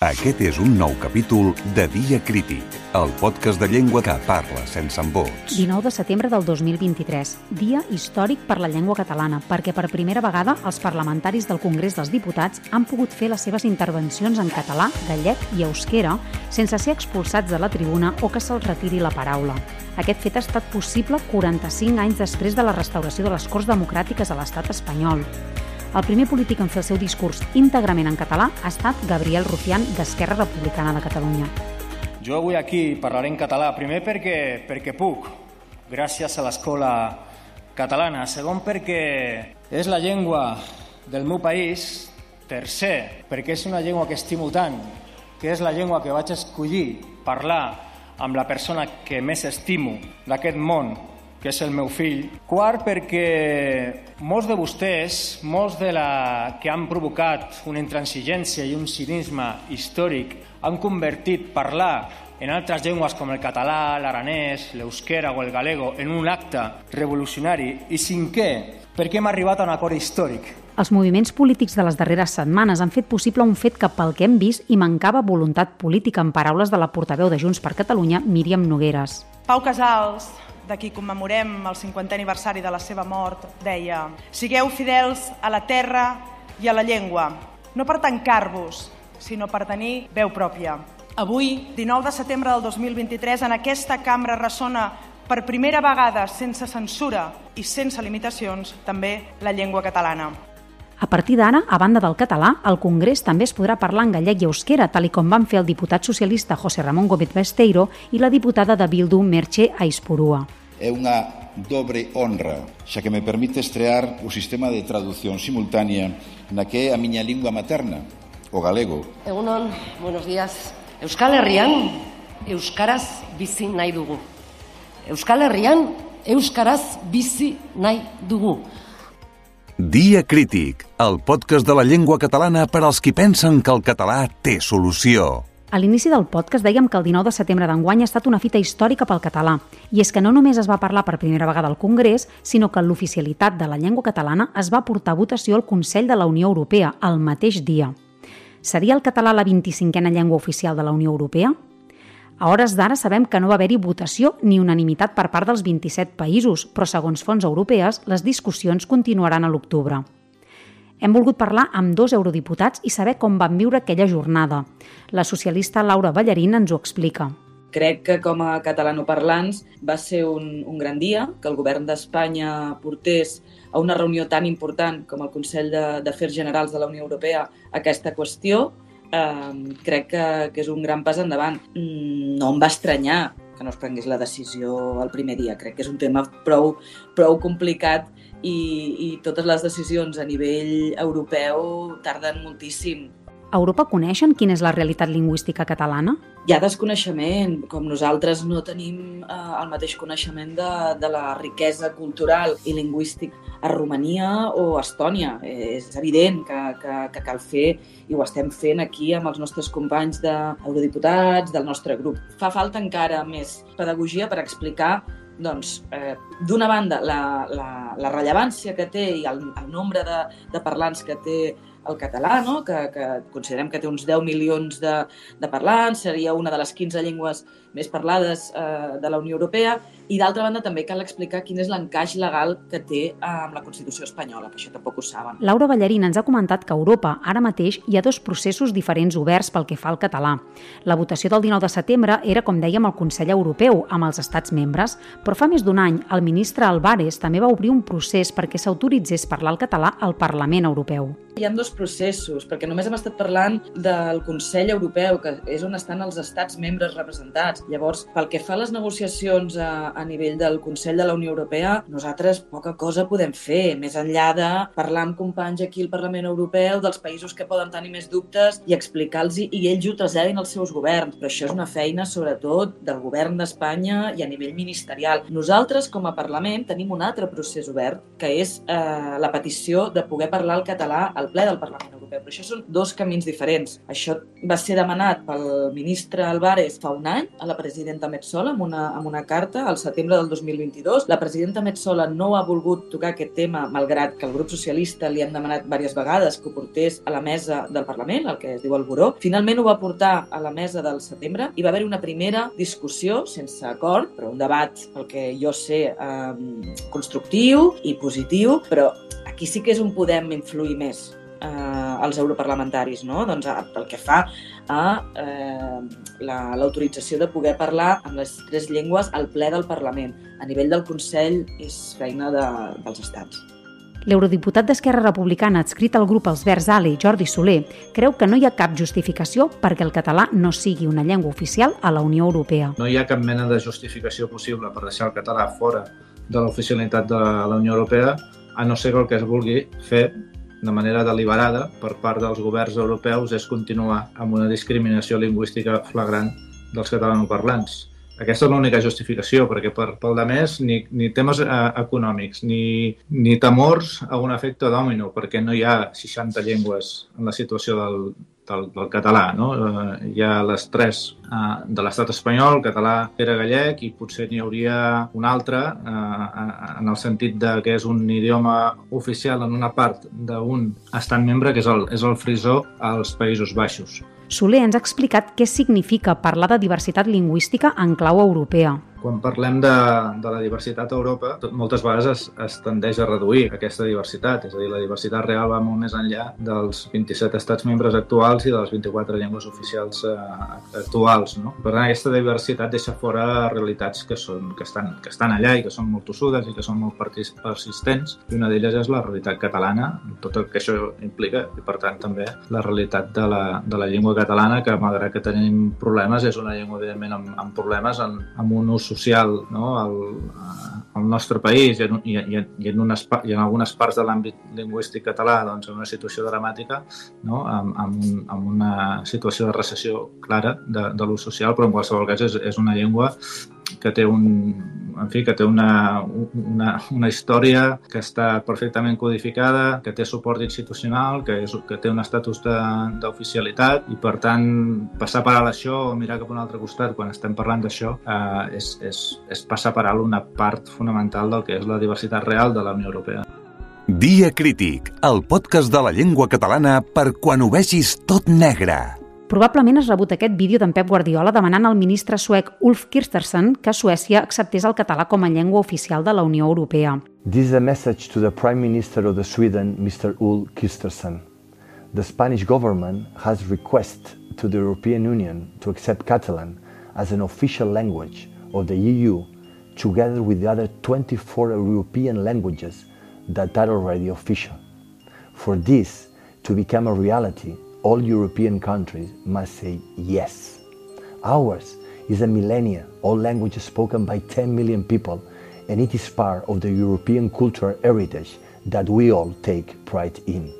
Aquest és un nou capítol de Dia Crític, el podcast de llengua que parla sense embots. 19 de setembre del 2023, dia històric per la llengua catalana, perquè per primera vegada els parlamentaris del Congrés dels Diputats han pogut fer les seves intervencions en català, gallec i euskera sense ser expulsats de la tribuna o que se'ls retiri la paraula. Aquest fet ha estat possible 45 anys després de la restauració de les Corts Democràtiques a l'estat espanyol. El primer polític en fer el seu discurs íntegrament en català ha estat Gabriel Rufián, d'Esquerra Republicana de Catalunya. Jo avui aquí parlaré en català, primer perquè, perquè puc, gràcies a l'escola catalana. Segon perquè és la llengua del meu país. Tercer, perquè és una llengua que estimo tant, que és la llengua que vaig escollir parlar amb la persona que més estimo d'aquest món, que és el meu fill. Quart, perquè molts de vostès, molts de la que han provocat una intransigència i un cinisme històric, han convertit parlar en altres llengües com el català, l'aranès, l'euskera o el galego en un acte revolucionari. I cinquè, perquè hem arribat a un acord històric. Els moviments polítics de les darreres setmanes han fet possible un fet que, pel que hem vist, hi mancava voluntat política, en paraules de la portaveu de Junts per Catalunya, Míriam Nogueres. Pau Casals, de qui commemorem el 50è aniversari de la seva mort, deia «Sigueu fidels a la terra i a la llengua, no per tancar-vos, sinó per tenir veu pròpia». Avui, 19 de setembre del 2023, en aquesta cambra ressona per primera vegada, sense censura i sense limitacions, també la llengua catalana. A partir d'ara, a banda del català, al Congrés també es podrà parlar en gallec i euskera, tal i com van fer el diputat socialista José Ramón Gómez Besteiro i la diputada de Bildu Merche Aispurúa. É unha dobre honra, xa que me permite estrear o sistema de traducción simultánea na que é a miña lingua materna, o galego. Egunon, buenos días. Euskal Herrian, Euskaraz bizi nahi dugu. Euskal Herrian, Euskaraz bizi nahi dugu. Dia Crític, el podcast de la llengua catalana per als qui pensen que el català té solució. A l'inici del podcast dèiem que el 19 de setembre d'enguany ha estat una fita històrica pel català. I és que no només es va parlar per primera vegada al Congrés, sinó que l'oficialitat de la llengua catalana es va portar a votació al Consell de la Unió Europea el mateix dia. Seria el català la 25a llengua oficial de la Unió Europea? A hores d'ara sabem que no va haver-hi votació ni unanimitat per part dels 27 països, però segons fonts europees, les discussions continuaran a l'octubre. Hem volgut parlar amb dos eurodiputats i saber com van viure aquella jornada. La socialista Laura Ballarín ens ho explica. Crec que com a catalanoparlants va ser un, un gran dia que el govern d'Espanya portés a una reunió tan important com el Consell d'Afers Generals de la Unió Europea aquesta qüestió eh, crec que, que és un gran pas endavant. Mm, no em va estranyar que no es prengués la decisió el primer dia. Crec que és un tema prou, prou complicat i, i totes les decisions a nivell europeu tarden moltíssim a Europa coneixen quina és la realitat lingüística catalana? Hi ha desconeixement, com nosaltres no tenim eh, el mateix coneixement de, de la riquesa cultural i lingüístic a Romania o a Estònia. És evident que, que, que cal fer i ho estem fent aquí amb els nostres companys d'eurodiputats, del nostre grup. Fa falta encara més pedagogia per explicar doncs, eh, d'una banda, la, la, la rellevància que té i el, el nombre de, de parlants que té el català, no? que, que considerem que té uns 10 milions de, de parlants, seria una de les 15 llengües més parlades eh, de la Unió Europea, i d'altra banda també cal explicar quin és l'encaix legal que té amb la Constitució espanyola, que això tampoc ho saben. Laura Ballarín ens ha comentat que a Europa ara mateix hi ha dos processos diferents oberts pel que fa al català. La votació del 19 de setembre era, com dèiem, al Consell Europeu, amb els estats membres, però fa més d'un any el ministre Álvarez també va obrir un procés perquè s'autoritzés parlar el català al Parlament Europeu. Hi ha dos processos, perquè només hem estat parlant del Consell Europeu, que és on estan els estats membres representats. Llavors, pel que fa a les negociacions a, a nivell del Consell de la Unió Europea, nosaltres poca cosa podem fer, més enllà de parlar amb companys aquí al Parlament Europeu dels països que poden tenir més dubtes i explicar-los i ells ho traslladin als seus governs. Però això és una feina, sobretot, del govern d'Espanya i a nivell ministerial. Nosaltres, com a Parlament, tenim un altre procés obert, que és eh, la petició de poder parlar el català al ple del Parlament Europeu. Però això són dos camins diferents. Això va ser demanat pel ministre Álvarez fa un any a la presidenta Metzola amb una, amb una carta al setembre del 2022. La presidenta Metzola no ha volgut tocar aquest tema, malgrat que el grup socialista li han demanat diverses vegades que ho portés a la mesa del Parlament, el que es diu el Buró. Finalment ho va portar a la mesa del setembre i va haver una primera discussió sense acord, però un debat, pel que jo sé, eh, constructiu i positiu, però aquí sí que és on podem influir més eh, els europarlamentaris, no? doncs, pel que fa a eh, l'autorització la, de poder parlar amb les tres llengües al ple del Parlament. A nivell del Consell és feina de, dels estats. L'eurodiputat d'Esquerra Republicana adscrit al grup Els Verds Ali, Jordi Soler, creu que no hi ha cap justificació perquè el català no sigui una llengua oficial a la Unió Europea. No hi ha cap mena de justificació possible per deixar el català fora de l'oficialitat de la Unió Europea, a no ser que el que es vulgui fer de manera deliberada per part dels governs europeus és continuar amb una discriminació lingüística flagrant dels catalanoparlants. Aquesta és l'única justificació, perquè per, pel de més ni, ni temes eh, econòmics, ni, ni temors a un efecte dòmino, perquè no hi ha 60 llengües en la situació del, del, del català. No? Eh, hi ha les tres eh, de l'estat espanyol, català era gallec i potser n'hi hauria un altre eh, en el sentit de que és un idioma oficial en una part d'un estat membre, que és el, és el frisó als Països Baixos. Soler ens ha explicat què significa parlar de diversitat lingüística en clau europea. Quan parlem de, de la diversitat a Europa, tot, moltes vegades es, es tendeix a reduir aquesta diversitat, és a dir, la diversitat real va molt més enllà dels 27 estats membres actuals i de les 24 llengües oficials eh, actuals. No? Per tant, aquesta diversitat deixa fora realitats que, són, que, estan, que estan allà i que són molt tossudes i que són molt persistents, i una d'elles és la realitat catalana, tot el que això implica, i per tant també la realitat de la, de la llengua catalana, que malgrat que tenim problemes, és una llengua evidentment amb, amb problemes, amb, amb un ús social no? al, al nostre país i en, i, i, en unes, i en algunes parts de l'àmbit lingüístic català doncs, en una situació dramàtica, no? amb, amb, un, amb una situació de recessió clara de, de l'ús social, però en qualsevol cas és, és una llengua que té un, en fi, que té una, una, una història que està perfectament codificada, que té suport institucional, que, és, que té un estatus d'oficialitat i, per tant, passar per alt això o mirar cap a un altre costat quan estem parlant d'això eh, és, és, és passar per alt una part fonamental del que és la diversitat real de la Unió Europea. Dia Crític, el podcast de la llengua catalana per quan ho vegis tot negre. Probablement has rebut aquest vídeo d'en Pep Guardiola demanant al ministre suec Ulf Kirstersen que Suècia acceptés el català com a llengua oficial de la Unió Europea. This is a message to the Prime Minister of the Sweden, Mr. Ulf Kirstersen. The Spanish government has requested to the European Union to accept Catalan as an official language of the EU together with the other 24 European languages that are already official. For this to become a reality, all European countries must say yes. Ours is a millennia, all languages spoken by 10 million people, and it is part of the European cultural heritage that we all take pride in.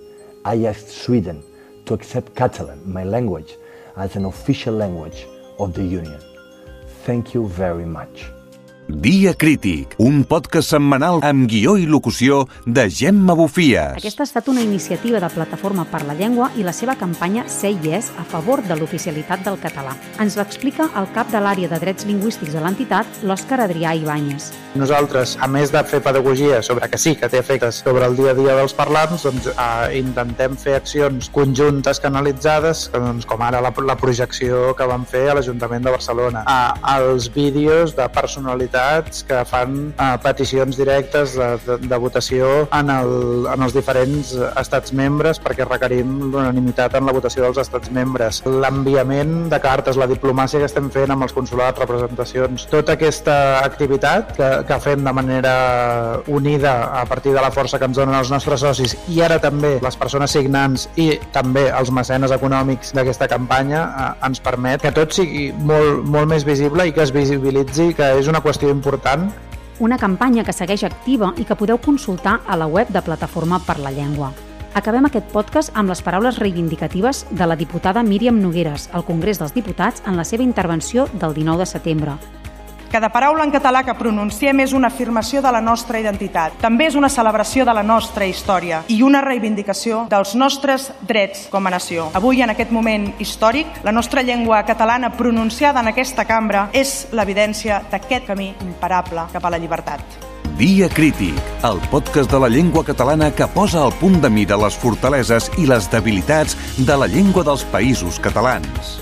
I asked Sweden to accept Catalan, my language, as an official language of the Union. Thank you very much. Dia Crític, un podcast setmanal amb guió i locució de Gemma Bufies. Aquesta ha estat una iniciativa de Plataforma per la Llengua i la seva campanya Say Yes a favor de l'oficialitat del català. Ens l'explica el cap de l'àrea de drets lingüístics de l'entitat, l'Òscar Adrià Ibáñez. Nosaltres, a més de fer pedagogia sobre que sí que té efectes sobre el dia a dia dels parlants, doncs, eh, intentem fer accions conjuntes canalitzades, doncs, com ara la, la projecció que vam fer a l'Ajuntament de Barcelona, eh, els vídeos de personalitat entitats que fan uh, peticions directes de, de, de votació en, el, en els diferents estats membres perquè requerim l'unanimitat en la votació dels estats membres. L'enviament de cartes, la diplomàcia que estem fent amb els consulats, representacions, tota aquesta activitat que, que fem de manera unida a partir de la força que ens donen els nostres socis i ara també les persones signants i també els mecenes econòmics d'aquesta campanya eh, ens permet que tot sigui molt, molt més visible i que es visibilitzi que és una qüestió important. Una campanya que segueix activa i que podeu consultar a la web de Plataforma per la Llengua. Acabem aquest podcast amb les paraules reivindicatives de la diputada Míriam Nogueres al Congrés dels Diputats en la seva intervenció del 19 de setembre. Cada paraula en català que pronunciem és una afirmació de la nostra identitat. També és una celebració de la nostra història i una reivindicació dels nostres drets com a nació. Avui, en aquest moment històric, la nostra llengua catalana pronunciada en aquesta cambra és l'evidència d'aquest camí imparable cap a la llibertat. Dia Crític, el podcast de la llengua catalana que posa al punt de mira les fortaleses i les debilitats de la llengua dels països catalans.